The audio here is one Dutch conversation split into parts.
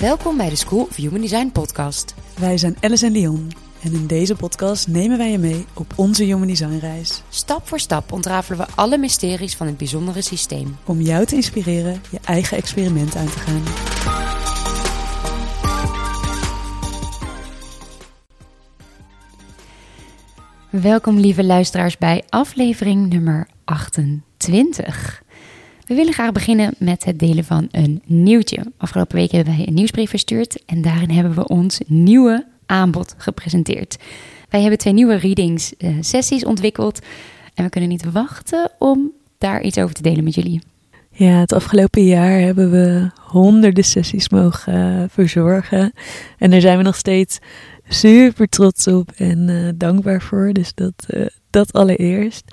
Welkom bij de School of Human Design podcast. Wij zijn Alice en Leon en in deze podcast nemen wij je mee op onze Human Design reis. Stap voor stap ontrafelen we alle mysteries van het bijzondere systeem. Om jou te inspireren je eigen experiment aan te gaan. Welkom lieve luisteraars bij aflevering nummer 28. We willen graag beginnen met het delen van een nieuwtje. Afgelopen week hebben wij een nieuwsbrief verstuurd en daarin hebben we ons nieuwe aanbod gepresenteerd. Wij hebben twee nieuwe readings uh, sessies ontwikkeld en we kunnen niet wachten om daar iets over te delen met jullie. Ja, het afgelopen jaar hebben we honderden sessies mogen uh, verzorgen. En daar zijn we nog steeds super trots op en uh, dankbaar voor. Dus dat, dat allereerst.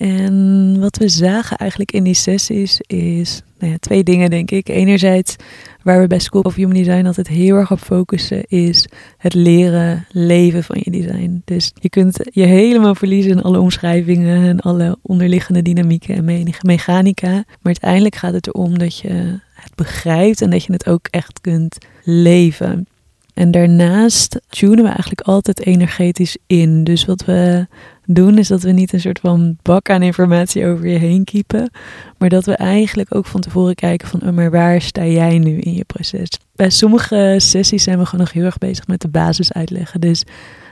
En wat we zagen eigenlijk in die sessies is nou ja, twee dingen, denk ik. Enerzijds, waar we bij School of Human Design altijd heel erg op focussen, is het leren leven van je design. Dus je kunt je helemaal verliezen in alle omschrijvingen en alle onderliggende dynamieken en mechanica. Maar uiteindelijk gaat het erom dat je het begrijpt en dat je het ook echt kunt leven. En daarnaast tunen we eigenlijk altijd energetisch in. Dus wat we doen is dat we niet een soort van bak aan informatie over je heen kiepen. Maar dat we eigenlijk ook van tevoren kijken van, oh, maar waar sta jij nu in je proces? Bij sommige sessies zijn we gewoon nog heel erg bezig met de basis uitleggen. Dus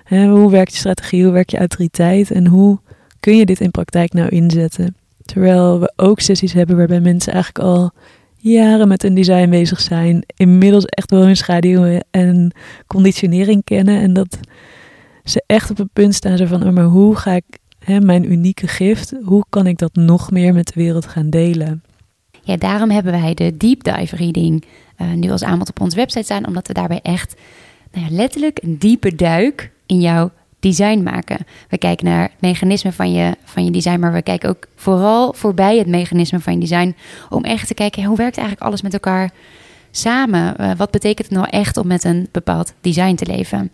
hè, hoe werkt je strategie, hoe werkt je autoriteit en hoe kun je dit in praktijk nou inzetten? Terwijl we ook sessies hebben waarbij mensen eigenlijk al jaren met een design bezig zijn. Inmiddels echt wel hun schaduw en conditionering kennen. En dat ze echt op het punt staan van, oh, maar hoe ga ik hè, mijn unieke gift, hoe kan ik dat nog meer met de wereld gaan delen? Ja, daarom hebben wij de deep dive reading uh, nu als aanbod op onze website staan, omdat we daarbij echt nou ja, letterlijk een diepe duik in jouw design maken. We kijken naar het mechanisme van je, van je design, maar we kijken ook vooral voorbij het mechanisme van je design. Om echt te kijken, hoe werkt eigenlijk alles met elkaar samen? Uh, wat betekent het nou echt om met een bepaald design te leven?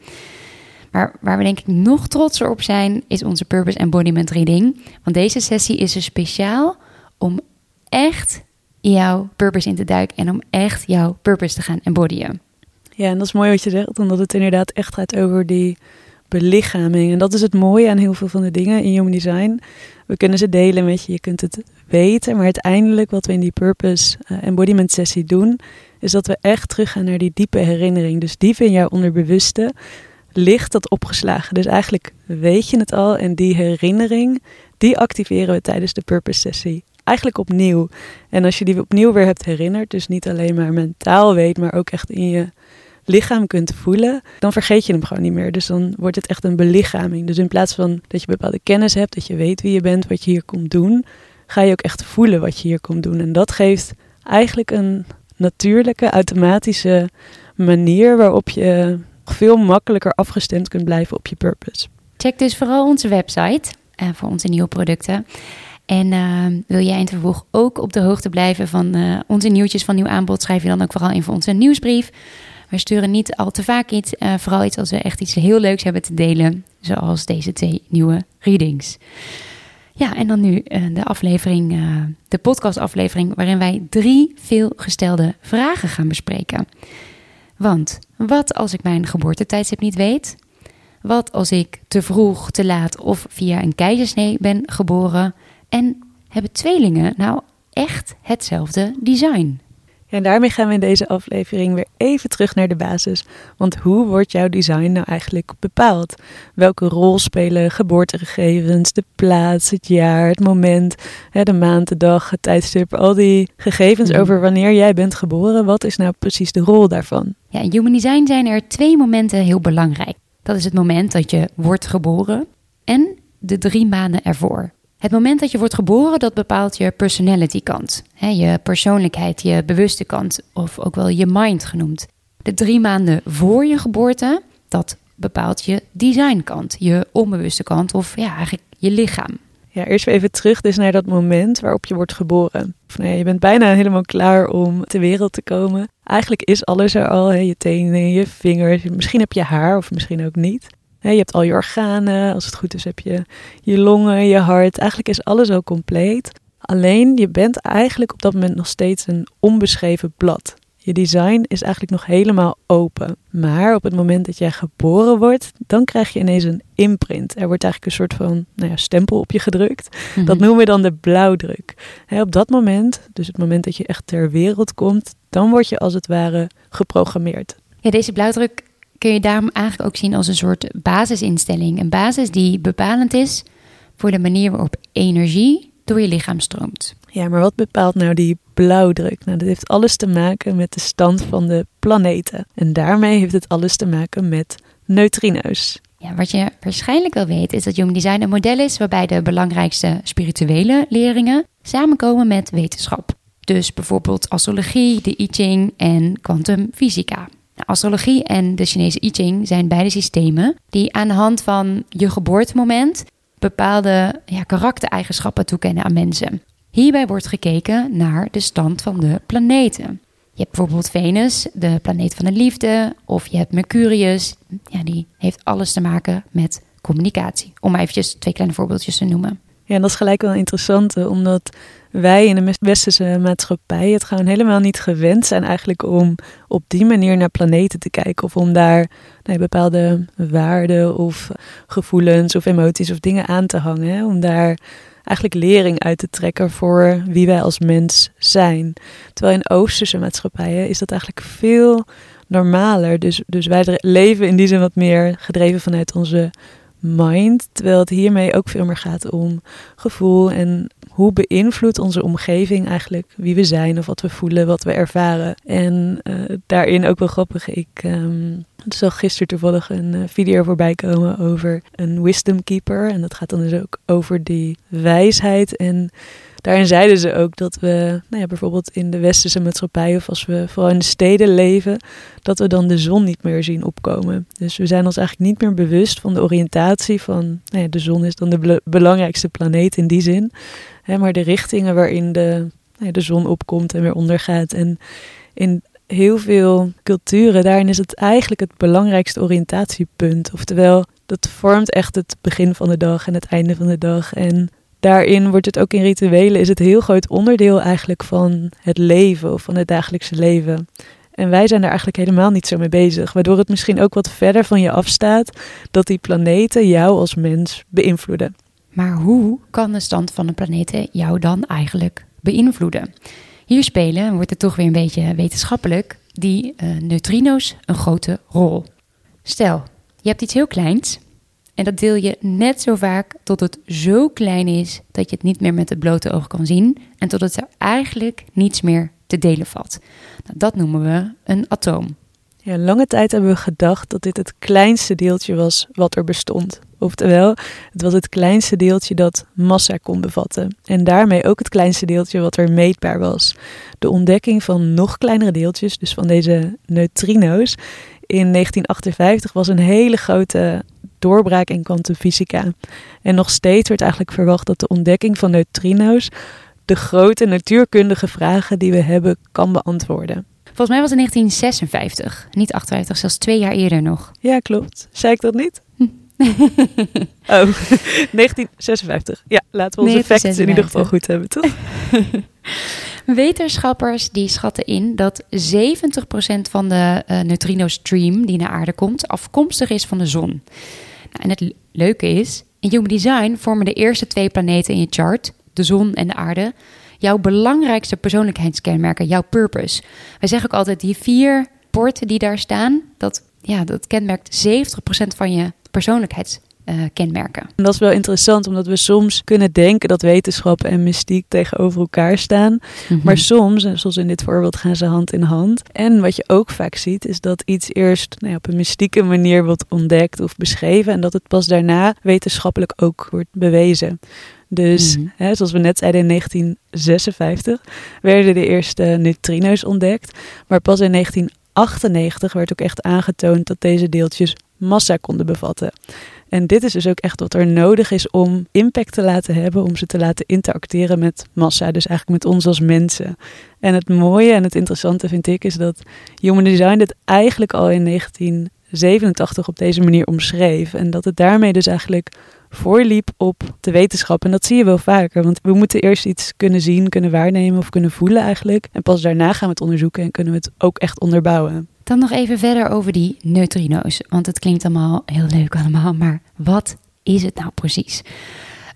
Maar waar we denk ik nog trotser op zijn, is onze Purpose Embodiment Reading. Want deze sessie is er speciaal om echt jouw purpose in te duiken en om echt jouw purpose te gaan embodyen. Ja, en dat is mooi wat je zegt, omdat het inderdaad echt gaat over die belichaming. En dat is het mooie aan heel veel van de dingen in Human Design. We kunnen ze delen met je, je kunt het weten, maar uiteindelijk wat we in die Purpose uh, Embodiment sessie doen, is dat we echt teruggaan naar die diepe herinnering. Dus diep in jouw onderbewuste ligt dat opgeslagen. Dus eigenlijk weet je het al en die herinnering, die activeren we tijdens de purpose sessie. Eigenlijk opnieuw. En als je die opnieuw weer hebt herinnerd, dus niet alleen maar mentaal weet, maar ook echt in je lichaam kunt voelen, dan vergeet je hem gewoon niet meer. Dus dan wordt het echt een belichaming. Dus in plaats van dat je bepaalde kennis hebt, dat je weet wie je bent, wat je hier komt doen, ga je ook echt voelen wat je hier komt doen. En dat geeft eigenlijk een natuurlijke, automatische manier waarop je veel makkelijker afgestemd kunt blijven op je purpose. Check dus vooral onze website uh, voor onze nieuwe producten. En uh, wil jij in vervolg ook op de hoogte blijven van uh, onze nieuwtjes van nieuw aanbod, schrijf je dan ook vooral in voor onze nieuwsbrief. We sturen niet al te vaak iets, vooral iets als we echt iets heel leuks hebben te delen, zoals deze twee nieuwe readings. Ja, en dan nu de aflevering, de podcastaflevering, waarin wij drie veelgestelde vragen gaan bespreken. Want wat als ik mijn geboortetijdstip niet weet? Wat als ik te vroeg, te laat of via een keizersnee ben geboren? En hebben tweelingen nou echt hetzelfde design? En daarmee gaan we in deze aflevering weer even terug naar de basis. Want hoe wordt jouw design nou eigenlijk bepaald? Welke rol spelen geboortegegevens, de plaats, het jaar, het moment, de maand, de dag, het tijdstip, al die gegevens mhm. over wanneer jij bent geboren? Wat is nou precies de rol daarvan? Ja, in Human Design zijn er twee momenten heel belangrijk. Dat is het moment dat je wordt geboren en de drie maanden ervoor. Het moment dat je wordt geboren, dat bepaalt je personality kant. je persoonlijkheid, je bewuste kant, of ook wel je mind genoemd. De drie maanden voor je geboorte, dat bepaalt je design kant, je onbewuste kant, of ja, eigenlijk je lichaam. Ja, eerst even terug dus naar dat moment waarop je wordt geboren. Of nee, je bent bijna helemaal klaar om ter wereld te komen. Eigenlijk is alles er al, je tenen, je vingers, misschien heb je haar of misschien ook niet je hebt al je organen, als het goed is heb je je longen, je hart. Eigenlijk is alles al compleet. Alleen je bent eigenlijk op dat moment nog steeds een onbeschreven blad. Je design is eigenlijk nog helemaal open. Maar op het moment dat jij geboren wordt, dan krijg je ineens een imprint. Er wordt eigenlijk een soort van nou ja, stempel op je gedrukt. Mhm. Dat noemen we dan de blauwdruk. Op dat moment, dus het moment dat je echt ter wereld komt, dan word je als het ware geprogrammeerd. Ja, deze blauwdruk kun je daarom eigenlijk ook zien als een soort basisinstelling. Een basis die bepalend is voor de manier waarop energie door je lichaam stroomt. Ja, maar wat bepaalt nou die blauwdruk? Nou, dat heeft alles te maken met de stand van de planeten. En daarmee heeft het alles te maken met neutrino's. Ja, wat je waarschijnlijk wel weet is dat Human Design een model is waarbij de belangrijkste spirituele leringen samenkomen met wetenschap. Dus bijvoorbeeld astrologie, de I Ching en kwantumfysica. Nou, astrologie en de Chinese I Ching zijn beide systemen die aan de hand van je geboortemoment bepaalde ja, karaktereigenschappen toekennen aan mensen. Hierbij wordt gekeken naar de stand van de planeten. Je hebt bijvoorbeeld Venus, de planeet van de liefde, of je hebt Mercurius, ja, die heeft alles te maken met communicatie. Om maar eventjes twee kleine voorbeeldjes te noemen. Ja, en dat is gelijk wel interessant, hè, omdat wij in de westerse maatschappij het gewoon helemaal niet gewend zijn eigenlijk om op die manier naar planeten te kijken. Of om daar nee, bepaalde waarden of gevoelens of emoties of dingen aan te hangen. Om daar eigenlijk lering uit te trekken voor wie wij als mens zijn. Terwijl in oosterse maatschappijen is dat eigenlijk veel normaler. Dus, dus wij leven in die zin wat meer gedreven vanuit onze mind. Terwijl het hiermee ook veel meer gaat om gevoel en hoe beïnvloedt onze omgeving eigenlijk wie we zijn of wat we voelen, wat we ervaren. En uh, daarin ook wel grappig. Ik um, zag gisteren toevallig een uh, video voorbij komen over een wisdom keeper. En dat gaat dan dus ook over die wijsheid en daarin zeiden ze ook dat we, nou ja, bijvoorbeeld in de westerse maatschappij of als we vooral in de steden leven, dat we dan de zon niet meer zien opkomen. Dus we zijn ons eigenlijk niet meer bewust van de oriëntatie van, nou ja, de zon is dan de be belangrijkste planeet in die zin. Hè, maar de richtingen waarin de, nou ja, de zon opkomt en weer ondergaat. En in heel veel culturen, daarin is het eigenlijk het belangrijkste oriëntatiepunt. Oftewel, dat vormt echt het begin van de dag en het einde van de dag. En daarin wordt het ook in rituelen, is het heel groot onderdeel eigenlijk van het leven of van het dagelijkse leven. En wij zijn daar eigenlijk helemaal niet zo mee bezig, waardoor het misschien ook wat verder van je afstaat dat die planeten jou als mens beïnvloeden. Maar hoe kan de stand van de planeten jou dan eigenlijk beïnvloeden? Hier spelen, wordt het toch weer een beetje wetenschappelijk, die uh, neutrino's een grote rol. Stel, je hebt iets heel kleins en dat deel je net zo vaak tot het zo klein is dat je het niet meer met het blote oog kan zien en tot het er eigenlijk niets meer te delen valt. Nou, dat noemen we een atoom. Ja, lange tijd hebben we gedacht dat dit het kleinste deeltje was wat er bestond. Oftewel, het was het kleinste deeltje dat massa kon bevatten. En daarmee ook het kleinste deeltje wat er meetbaar was. De ontdekking van nog kleinere deeltjes, dus van deze neutrino's, in 1958 was een hele grote doorbraak in kwantumfysica. En nog steeds wordt eigenlijk verwacht dat de ontdekking van neutrino's de grote natuurkundige vragen die we hebben kan beantwoorden. Volgens mij was het 1956, niet 58, zelfs twee jaar eerder nog. Ja, klopt. Zei ik dat niet? oh, 1956. Ja, laten we onze facts in ieder geval goed hebben, toch? Wetenschappers die schatten in dat 70% van de uh, neutrino-stream die naar aarde komt afkomstig is van de zon. Nou, en het leuke is, in Human Design vormen de eerste twee planeten in je chart, de zon en de aarde, jouw belangrijkste persoonlijkheidskenmerken, jouw purpose. Wij zeggen ook altijd, die vier poorten die daar staan, dat, ja, dat kenmerkt 70% van je persoonlijkheidskenmerken. Uh, dat is wel interessant, omdat we soms kunnen denken dat wetenschap en mystiek tegenover elkaar staan. Mm -hmm. Maar soms, zoals in dit voorbeeld, gaan ze hand in hand. En wat je ook vaak ziet, is dat iets eerst nou ja, op een mystieke manier wordt ontdekt of beschreven. En dat het pas daarna wetenschappelijk ook wordt bewezen. Dus, mm. hè, zoals we net zeiden, in 1956 werden de eerste neutrino's ontdekt. Maar pas in 1998 werd ook echt aangetoond dat deze deeltjes massa konden bevatten. En dit is dus ook echt wat er nodig is om impact te laten hebben, om ze te laten interacteren met massa, dus eigenlijk met ons als mensen. En het mooie en het interessante vind ik is dat Human Design dit eigenlijk al in 1987 op deze manier omschreef. En dat het daarmee dus eigenlijk voorliep op de wetenschap. En dat zie je wel vaker, want we moeten eerst iets kunnen zien, kunnen waarnemen of kunnen voelen eigenlijk. En pas daarna gaan we het onderzoeken en kunnen we het ook echt onderbouwen. Dan nog even verder over die neutrino's, want het klinkt allemaal heel leuk allemaal, maar wat is het nou precies?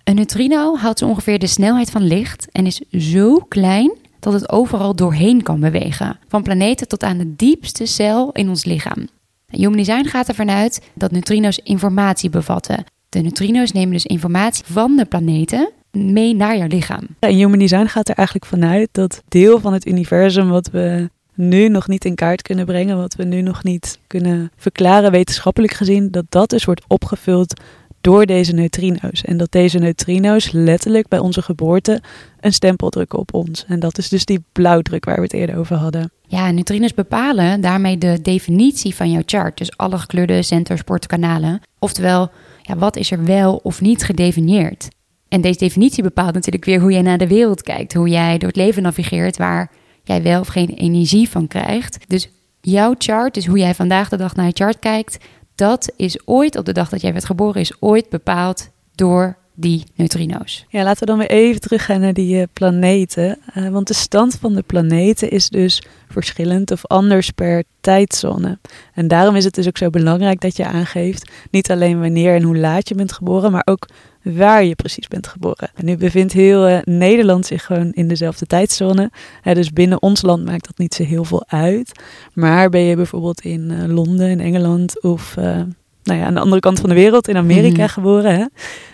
Een neutrino houdt zo ongeveer de snelheid van licht en is zo klein dat het overal doorheen kan bewegen, van planeten tot aan de diepste cel in ons lichaam. Human Design gaat ervan uit dat neutrino's informatie bevatten. De neutrino's nemen dus informatie van de planeten mee naar jouw lichaam. Ja, Human Design gaat er eigenlijk vanuit dat deel van het universum wat we nu nog niet in kaart kunnen brengen, wat we nu nog niet kunnen verklaren wetenschappelijk gezien, dat dat dus wordt opgevuld door deze neutrino's. En dat deze neutrino's letterlijk bij onze geboorte een stempel drukken op ons. En dat is dus die blauwdruk waar we het eerder over hadden. Ja, neutrino's bepalen daarmee de definitie van jouw chart. Dus alle gekleurde centersportkanalen. Oftewel, ja, wat is er wel of niet gedefinieerd? En deze definitie bepaalt natuurlijk weer hoe jij naar de wereld kijkt. Hoe jij door het leven navigeert waar jij wel of geen energie van krijgt. Dus jouw chart, dus hoe jij vandaag de dag naar je chart kijkt, dat is ooit op de dag dat jij werd geboren, is ooit bepaald door die neutrino's. Ja, laten we dan weer even teruggaan naar die uh, planeten. Uh, want de stand van de planeten is dus verschillend of anders per tijdzone. En daarom is het dus ook zo belangrijk dat je aangeeft niet alleen wanneer en hoe laat je bent geboren, maar ook waar je precies bent geboren. En nu bevindt heel uh, Nederland zich gewoon in dezelfde tijdzone. dus binnen ons land maakt dat niet zo heel veel uit. Maar ben je bijvoorbeeld in Londen, in Engeland of nou ja, aan de andere kant van de wereld, in Amerika mhm. geboren, hè,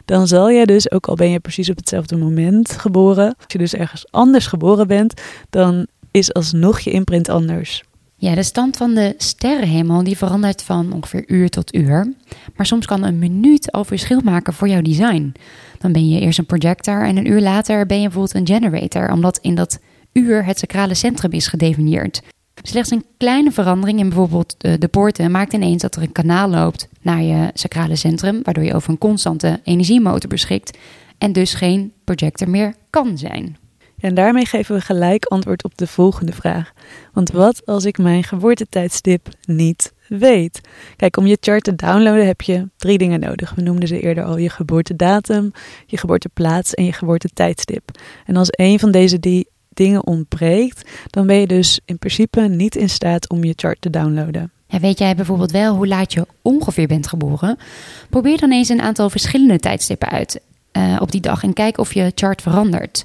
dan zal je dus, ook al ben je precies op hetzelfde moment geboren, als je dus ergens anders geboren bent, dan is alsnog je imprint anders. Ja, de stand van de sterrenhemel die verandert van ongeveer uur tot uur. Maar soms kan een minuut al verschil maken voor jouw design. Dan ben je eerst een projector en een uur later ben je bijvoorbeeld een generator, omdat in dat uur het sacrale centrum is gedefinieerd. Slechts een kleine verandering in bijvoorbeeld de, de poorten maakt ineens dat er een kanaal loopt naar je sacrale centrum, waardoor je over een constante energiemotor beschikt en dus geen projector meer kan zijn. En daarmee geven we gelijk antwoord op de volgende vraag. Want wat als ik mijn geboortetijdstip niet weet? Kijk, om je chart te downloaden heb je drie dingen nodig. We noemden ze eerder al je geboortedatum, je geboorteplaats en je geboortetijdstip. En als een van deze die dingen ontbreekt, dan ben je dus in principe niet in staat om je chart te downloaden. Ja, weet jij bijvoorbeeld wel hoe laat je ongeveer bent geboren? Probeer dan eens een aantal verschillende tijdstippen uit uh, op die dag en kijk of je chart verandert.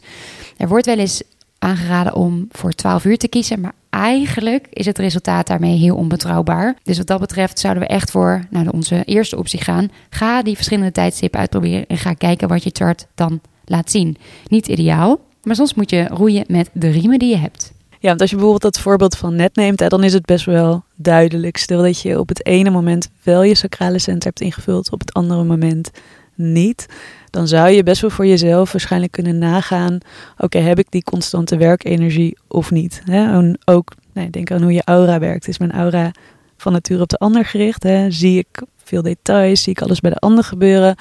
Er wordt wel eens aangeraden om voor 12 uur te kiezen, maar eigenlijk is het resultaat daarmee heel onbetrouwbaar. Dus wat dat betreft zouden we echt voor nou, onze eerste optie gaan. Ga die verschillende tijdstippen uitproberen en ga kijken wat je chart dan laat zien. Niet ideaal, maar soms moet je roeien met de riemen die je hebt. Ja, want als je bijvoorbeeld dat voorbeeld van net neemt, hè, dan is het best wel duidelijk. Stel dat je op het ene moment wel je sacrale center hebt ingevuld, op het andere moment niet. Dan zou je best wel voor jezelf waarschijnlijk kunnen nagaan: oké, heb ik die constante werkenergie of niet? Hè? En ook, nee, denk aan hoe je aura werkt. Is mijn aura van nature op de ander gericht? Hè? Zie ik veel details? Zie ik alles bij de ander gebeuren?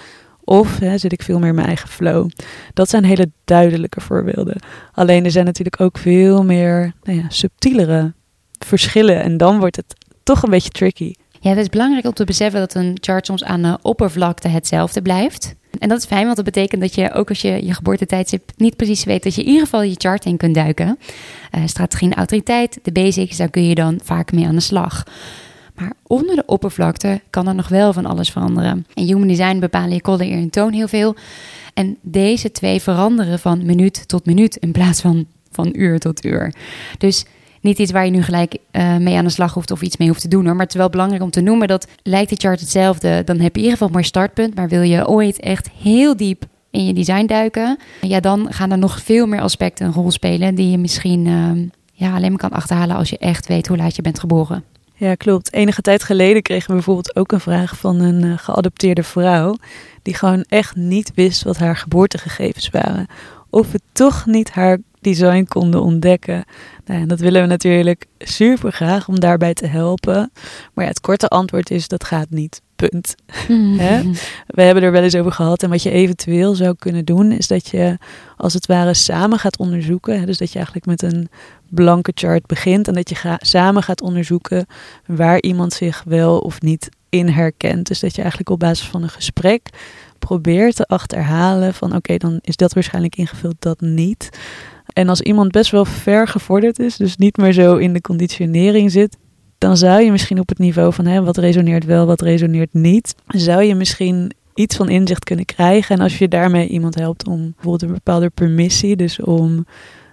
Of zit ik veel meer in mijn eigen flow? Dat zijn hele duidelijke voorbeelden. Alleen er zijn natuurlijk ook veel meer nou ja, subtielere verschillen. En dan wordt het toch een beetje tricky. Ja, het is belangrijk om te beseffen dat een chart soms aan de oppervlakte hetzelfde blijft. En dat is fijn, want dat betekent dat je ook als je je geboortetijdstip niet precies weet, dat je in ieder geval je chart in kunt duiken. Uh, strategie en autoriteit, de basics, daar kun je dan vaak mee aan de slag. Maar onder de oppervlakte kan er nog wel van alles veranderen. In Human Design bepalen je color, eer en toon heel veel. En deze twee veranderen van minuut tot minuut in plaats van van uur tot uur. Dus niet iets waar je nu gelijk uh, mee aan de slag hoeft of iets mee hoeft te doen hoor. Maar het is wel belangrijk om te noemen dat lijkt de chart hetzelfde, dan heb je in ieder geval mooi startpunt. Maar wil je ooit echt heel diep in je design duiken, ja, dan gaan er nog veel meer aspecten een rol spelen die je misschien uh, ja, alleen maar kan achterhalen als je echt weet hoe laat je bent geboren. Ja, klopt. Enige tijd geleden kregen we bijvoorbeeld ook een vraag van een uh, geadopteerde vrouw. Die gewoon echt niet wist wat haar geboortegegevens waren. Of we toch niet haar design konden ontdekken. Nou, dat willen we natuurlijk super graag om daarbij te helpen. Maar ja, het korte antwoord is dat gaat niet. Punt. We hebben er wel eens over gehad. En wat je eventueel zou kunnen doen, is dat je als het ware samen gaat onderzoeken. Dus dat je eigenlijk met een blanke chart begint en dat je samen gaat onderzoeken waar iemand zich wel of niet in herkent. Dus dat je eigenlijk op basis van een gesprek probeer te achterhalen van oké, dan is dat waarschijnlijk ingevuld, dat niet. En als iemand best wel ver gevorderd is, dus niet meer zo in de conditionering zit, dan zou je misschien op het niveau van hè, wat resoneert wel, wat resoneert niet, zou je misschien iets van inzicht kunnen krijgen. En als je daarmee iemand helpt om bijvoorbeeld een bepaalde permissie, dus om,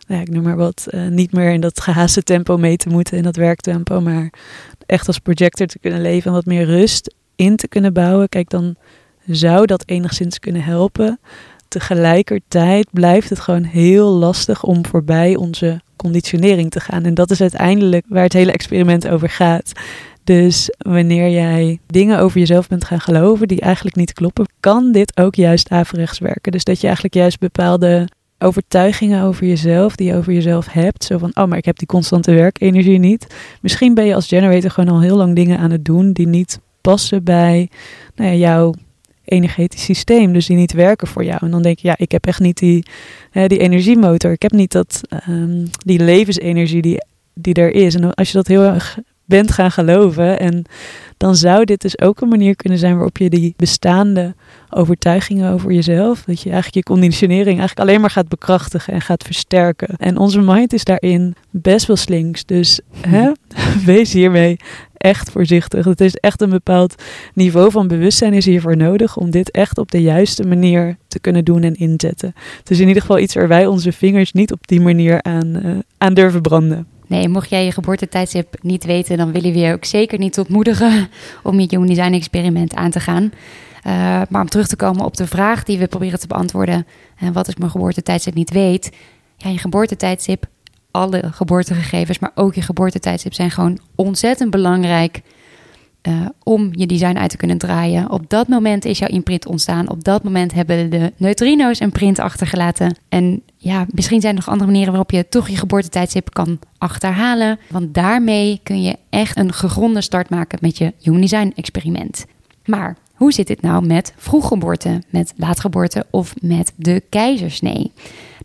nou ja, ik noem maar wat, uh, niet meer in dat gehaaste tempo mee te moeten, in dat werktempo, maar echt als projector te kunnen leven en wat meer rust in te kunnen bouwen. Kijk, dan zou dat enigszins kunnen helpen. Tegelijkertijd blijft het gewoon heel lastig om voorbij onze conditionering te gaan. En dat is uiteindelijk waar het hele experiment over gaat. Dus wanneer jij dingen over jezelf bent gaan geloven die eigenlijk niet kloppen, kan dit ook juist averechts werken. Dus dat je eigenlijk juist bepaalde overtuigingen over jezelf, die je over jezelf hebt. Zo van, oh, maar ik heb die constante werkenergie niet. Misschien ben je als generator gewoon al heel lang dingen aan het doen die niet passen bij nou ja, jouw energetisch systeem, dus die niet werken voor jou. En dan denk je, ja, ik heb echt niet die, hè, die energiemotor. Ik heb niet dat, um, die levensenergie die, die er is. En als je dat heel erg bent gaan geloven. En dan zou dit dus ook een manier kunnen zijn waarop je die bestaande overtuigingen over jezelf, dat je eigenlijk je conditionering eigenlijk alleen maar gaat bekrachtigen en gaat versterken. En onze mind is daarin best wel slinks. Dus hè, wees hiermee echt voorzichtig. Het is echt een bepaald niveau van bewustzijn is hiervoor nodig om dit echt op de juiste manier te kunnen doen en inzetten. Is in ieder geval iets waar wij onze vingers niet op die manier aan, uh, aan durven branden. Nee, mocht jij je geboortetijdstip niet weten, dan willen we je ook zeker niet ontmoedigen om je Human Design experiment aan te gaan. Uh, maar om terug te komen op de vraag die we proberen te beantwoorden, uh, wat is mijn geboortetijdstip niet weet? Ja, je geboortetijdstip, alle geboortegegevens, maar ook je geboortetijdstip zijn gewoon ontzettend belangrijk uh, om je design uit te kunnen draaien. Op dat moment is jouw imprint ontstaan. Op dat moment hebben de neutrino's een print achtergelaten. En ja, misschien zijn er nog andere manieren waarop je toch je geboortetijdstip kan achterhalen. Want daarmee kun je echt een gegronde start maken met je Human Design experiment. Maar hoe zit dit nou met vroeggeboorte, met laatgeboorte of met de keizersnee?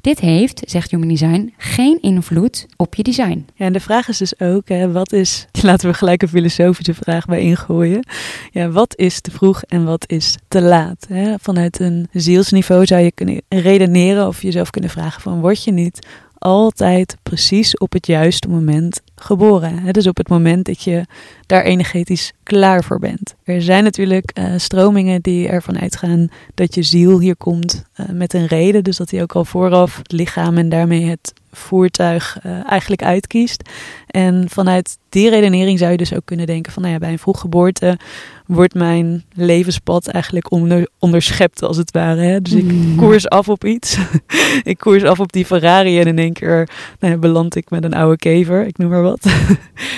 Dit heeft, zegt Human Design, geen invloed op je design. Ja, en de vraag is dus ook, hè, wat is, laten we gelijk een filosofische vraag bij ingooien. Ja, wat is te vroeg en wat is te laat? Hè? Vanuit een zielsniveau zou je kunnen redeneren of jezelf kunnen vragen van, word je niet altijd precies op het juiste moment geboren. Dus op het moment dat je daar energetisch klaar voor bent. Er zijn natuurlijk uh, stromingen die ervan uitgaan dat je ziel hier komt uh, met een reden. Dus dat hij ook al vooraf het lichaam en daarmee het voertuig uh, eigenlijk uitkiest. En vanuit die redenering zou je dus ook kunnen denken van nou ja, bij een vroeggeboorte wordt mijn levenspad eigenlijk onder, onderschept als het ware. Hè? Dus ik mm. koers af op iets. ik koers af op die Ferrari en in één keer nou ja, beland ik met een oude kever, ik noem maar wat.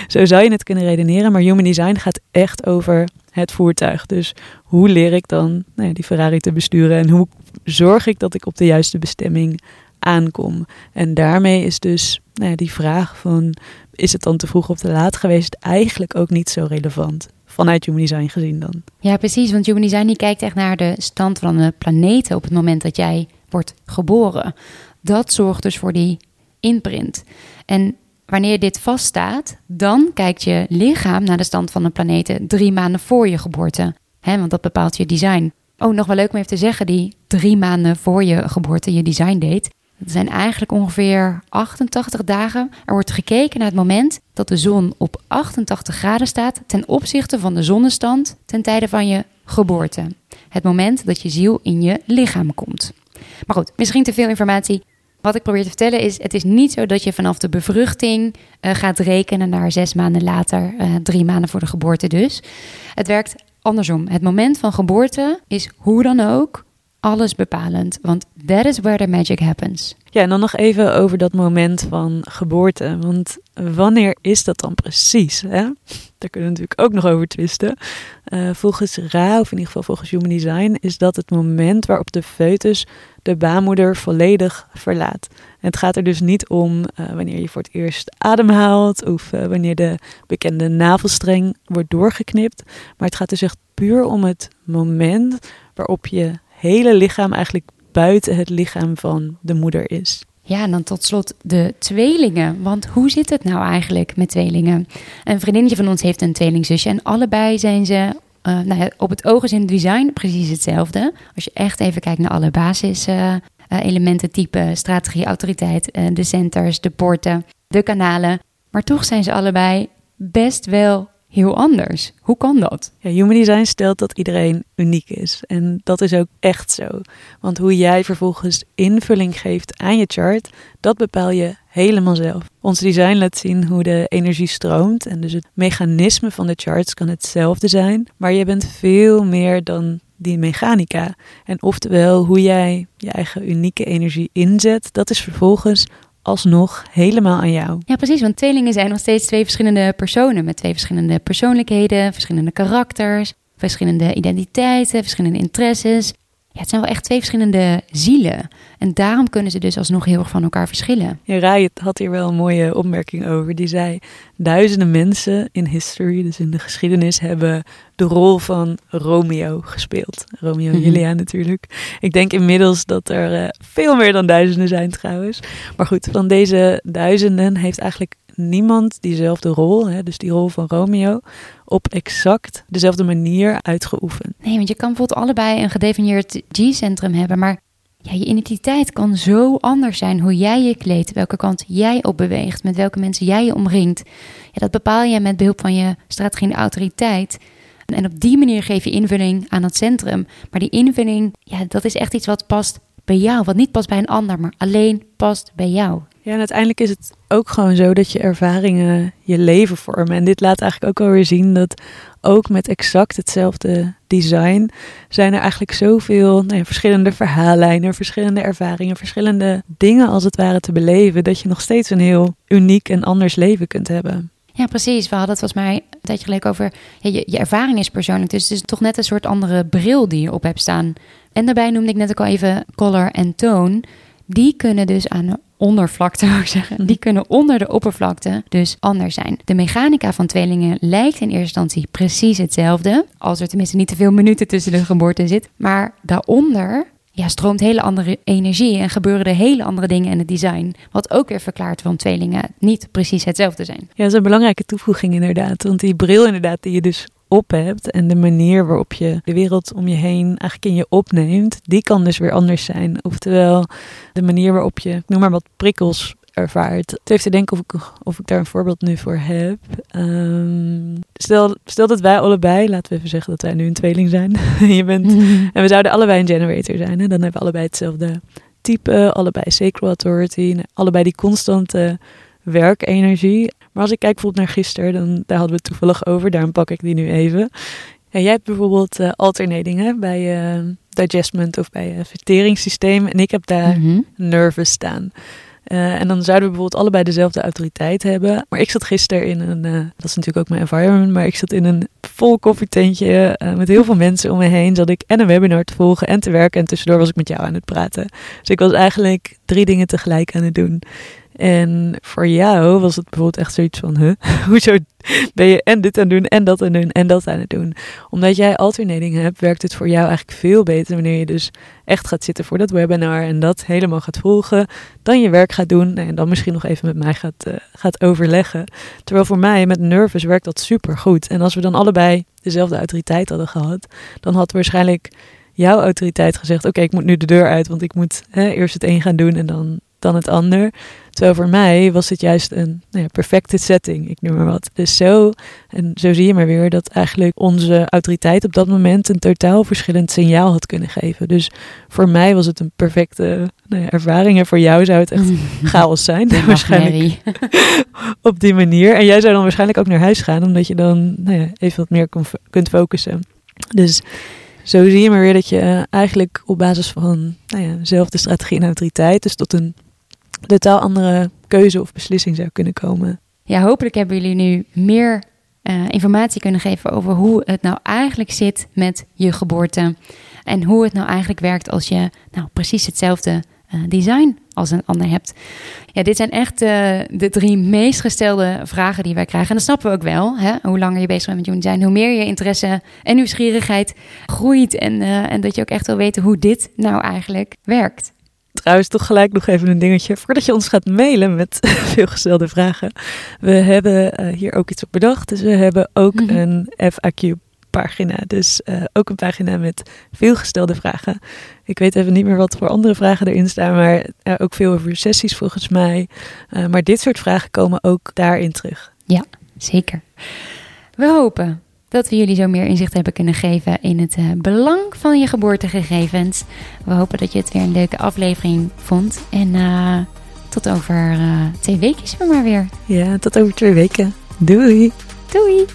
Zo zou je het kunnen redeneren, maar Human Design gaat echt over het voertuig. Dus hoe leer ik dan nou ja, die Ferrari te besturen en hoe zorg ik dat ik op de juiste bestemming aankom? En daarmee is dus nou ja, die vraag van is het dan te vroeg of te laat geweest eigenlijk ook niet zo relevant vanuit Human Design gezien dan. Ja, precies. Want Human Design die kijkt echt naar de stand van de planeten op het moment dat jij wordt geboren. Dat zorgt dus voor die imprint. En wanneer dit vaststaat, dan kijkt je lichaam naar de stand van de planeten drie maanden voor je geboorte. Want dat bepaalt je design. Oh, nog wel leuk om even te zeggen, die drie maanden voor je geboorte je design deed. Dat zijn eigenlijk ongeveer 88 dagen. Er wordt gekeken naar het moment dat de zon op 88 graden staat ten opzichte van de zonnestand ten tijde van je geboorte. Het moment dat je ziel in je lichaam komt. Maar goed, misschien te veel informatie. Wat ik probeer te vertellen is: het is niet zo dat je vanaf de bevruchting uh, gaat rekenen naar zes maanden later, uh, drie maanden voor de geboorte dus. Het werkt andersom. Het moment van geboorte is hoe dan ook alles bepalend. Want that is where the magic happens. Ja, en dan nog even over dat moment van geboorte. Want wanneer is dat dan precies? Hè? Daar kunnen we natuurlijk ook nog over twisten. Uh, volgens Ra, of in ieder geval volgens Human Design, is dat het moment waarop de foetus de baarmoeder volledig verlaat. Het gaat er dus niet om uh, wanneer je voor het eerst ademhaalt of uh, wanneer de bekende navelstreng wordt doorgeknipt. Maar het gaat dus echt puur om het moment waarop je hele lichaam eigenlijk buiten het lichaam van de moeder is. Ja, en dan tot slot de tweelingen. Want hoe zit het nou eigenlijk met tweelingen? Een vriendinnetje van ons heeft een tweelingzusje en allebei zijn ze uh, nou ja, op het oog in het design precies hetzelfde. Als je echt even kijkt naar alle basis uh, elementen, type, strategie, autoriteit, de centers, de poorten, de kanalen. Maar toch zijn ze allebei best wel heel anders. Hoe kan dat? Ja, Human Design stelt dat iedereen uniek is. En dat is ook echt zo. Want hoe jij vervolgens invulling geeft aan je chart, dat bepaal je helemaal zelf. Ons design laat zien hoe de energie stroomt. En dus het mechanisme van de charts kan hetzelfde zijn. Maar je bent veel meer dan die mechanica. En oftewel, hoe jij je eigen unieke energie inzet, dat is vervolgens alsnog helemaal aan jou. Ja, precies. Want tweelingen zijn nog steeds twee verschillende personen met twee verschillende persoonlijkheden, verschillende karakters, verschillende identiteiten, verschillende interesses. Ja, het zijn wel echt twee verschillende zielen. En daarom kunnen ze dus alsnog heel erg van elkaar verschillen. Ja, Rai had hier wel een mooie opmerking over. Die zei: Duizenden mensen in history, dus in de geschiedenis, hebben de rol van Romeo gespeeld. Romeo en mhm. Julia natuurlijk. Ik denk inmiddels dat er uh, veel meer dan duizenden zijn trouwens. Maar goed, van deze duizenden heeft eigenlijk niemand diezelfde rol, hè, dus die rol van Romeo, op exact dezelfde manier uitgeoefend. Nee, want je kan bijvoorbeeld allebei een gedefinieerd G-centrum hebben, maar je identiteit kan zo anders zijn. Hoe jij je kleedt, welke kant jij op beweegt, met welke mensen jij je omringt. Ja, dat bepaal je met behulp van je strategie en autoriteit. En op die manier geef je invulling aan het centrum. Maar die invulling, ja, dat is echt iets wat past bij jou. Wat niet past bij een ander, maar alleen past bij jou. Ja, en uiteindelijk is het ook gewoon zo dat je ervaringen je leven vormen. En dit laat eigenlijk ook alweer zien dat ook met exact hetzelfde design zijn er eigenlijk zoveel nou ja, verschillende verhaallijnen, verschillende ervaringen, verschillende dingen als het ware te beleven, dat je nog steeds een heel uniek en anders leven kunt hebben. Ja, precies. We hadden het volgens mij een tijdje geleden over. Je, je ervaring is persoonlijk, dus het is toch net een soort andere bril die je op hebt staan. En daarbij noemde ik net ook al even color en toon. Die kunnen dus aan ondervlakte, zou ik zeggen. Die kunnen onder de oppervlakte dus anders zijn. De mechanica van tweelingen lijkt in eerste instantie precies hetzelfde. Als er tenminste niet te veel minuten tussen de geboorte zit. Maar daaronder ja, stroomt hele andere energie en gebeuren er hele andere dingen in het design. Wat ook weer verklaart waarom tweelingen niet precies hetzelfde zijn. Ja, dat is een belangrijke toevoeging inderdaad. Want die bril inderdaad die je dus op hebt en de manier waarop je de wereld om je heen eigenlijk in je opneemt, die kan dus weer anders zijn. Oftewel, de manier waarop je, noem maar wat prikkels ervaart. Het heeft te denken of ik, of ik daar een voorbeeld nu voor heb. Um, stel, stel dat wij allebei, laten we even zeggen dat wij nu een tweeling zijn. je bent, En we zouden allebei een generator zijn. Hè? Dan hebben we allebei hetzelfde type, allebei sacral authority, allebei die constante werkenergie. Maar als ik kijk bijvoorbeeld naar gisteren, dan, daar hadden we het toevallig over, daarom pak ik die nu even. Ja, jij hebt bijvoorbeeld uh, bij uh, digestment of bij uh, verteringssysteem. En ik heb daar mm nervous staan. Uh, en dan zouden we bijvoorbeeld allebei dezelfde autoriteit hebben. Maar ik zat gisteren in een, uh, dat is natuurlijk ook mijn environment, maar ik zat in een vol koffietentje uh, met heel veel mensen om me heen. Zat ik en een webinar te volgen en te werken en tussendoor was ik met jou aan het praten. Dus ik was eigenlijk drie dingen tegelijk aan het doen. En voor jou was het bijvoorbeeld echt zoiets van, hoezo ben je en dit aan het doen en dat aan het doen en dat aan het doen? Omdat jij alternating hebt, werkt het voor jou eigenlijk veel beter wanneer je dus echt gaat zitten voor dat webinar en dat helemaal gaat volgen, dan je werk gaat doen en dan misschien nog even met mij gaat, uh, gaat overleggen. Terwijl voor mij met Nervous werkt dat super goed. En als we dan allebei dezelfde autoriteit hadden gehad, dan had waarschijnlijk jouw autoriteit gezegd: Oké, ik moet nu de deur uit, want ik moet hè, eerst het een gaan doen en dan dan het ander. Terwijl voor mij was het juist een nou ja, perfecte setting, ik noem maar wat. Dus zo, en zo zie je maar weer dat eigenlijk onze autoriteit op dat moment een totaal verschillend signaal had kunnen geven. Dus voor mij was het een perfecte nou ja, ervaring en voor jou zou het echt chaos zijn. waarschijnlijk op die manier. En jij zou dan waarschijnlijk ook naar huis gaan, omdat je dan nou ja, even wat meer kunt focussen. Dus zo zie je maar weer dat je eigenlijk op basis van nou ja, dezelfde strategie en autoriteit, dus tot een totaal andere keuze of beslissing zou kunnen komen. Ja, hopelijk hebben jullie nu meer uh, informatie kunnen geven over hoe het nou eigenlijk zit met je geboorte. En hoe het nou eigenlijk werkt als je nou precies hetzelfde uh, design als een ander hebt. Ja, dit zijn echt uh, de drie meest gestelde vragen die wij krijgen. En dat snappen we ook wel. Hè? Hoe langer je bezig bent met human design, hoe meer je interesse en nieuwsgierigheid groeit. En, en dat je ook echt wil weten hoe dit nou eigenlijk werkt. Trouwens, toch gelijk nog even een dingetje. Voordat je ons gaat mailen met veel gestelde vragen. We hebben uh, hier ook iets op bedacht. Dus we hebben ook mm -hmm. een FAQ pagina. Dus ook een pagina met veel gestelde vragen. Ik weet even niet meer wat voor andere vragen erin staan, maar ook veel over sessies volgens mij. maar dit soort vragen komen ook daarin terug. Ja, zeker. We hopen dat we jullie zo meer inzicht hebben kunnen geven in het belang van je geboortegegevens. We hopen dat je het weer een leuke aflevering vond. En tot over uh, twee weken maar weer. Ja, tot over twee weken. Doei. Doei.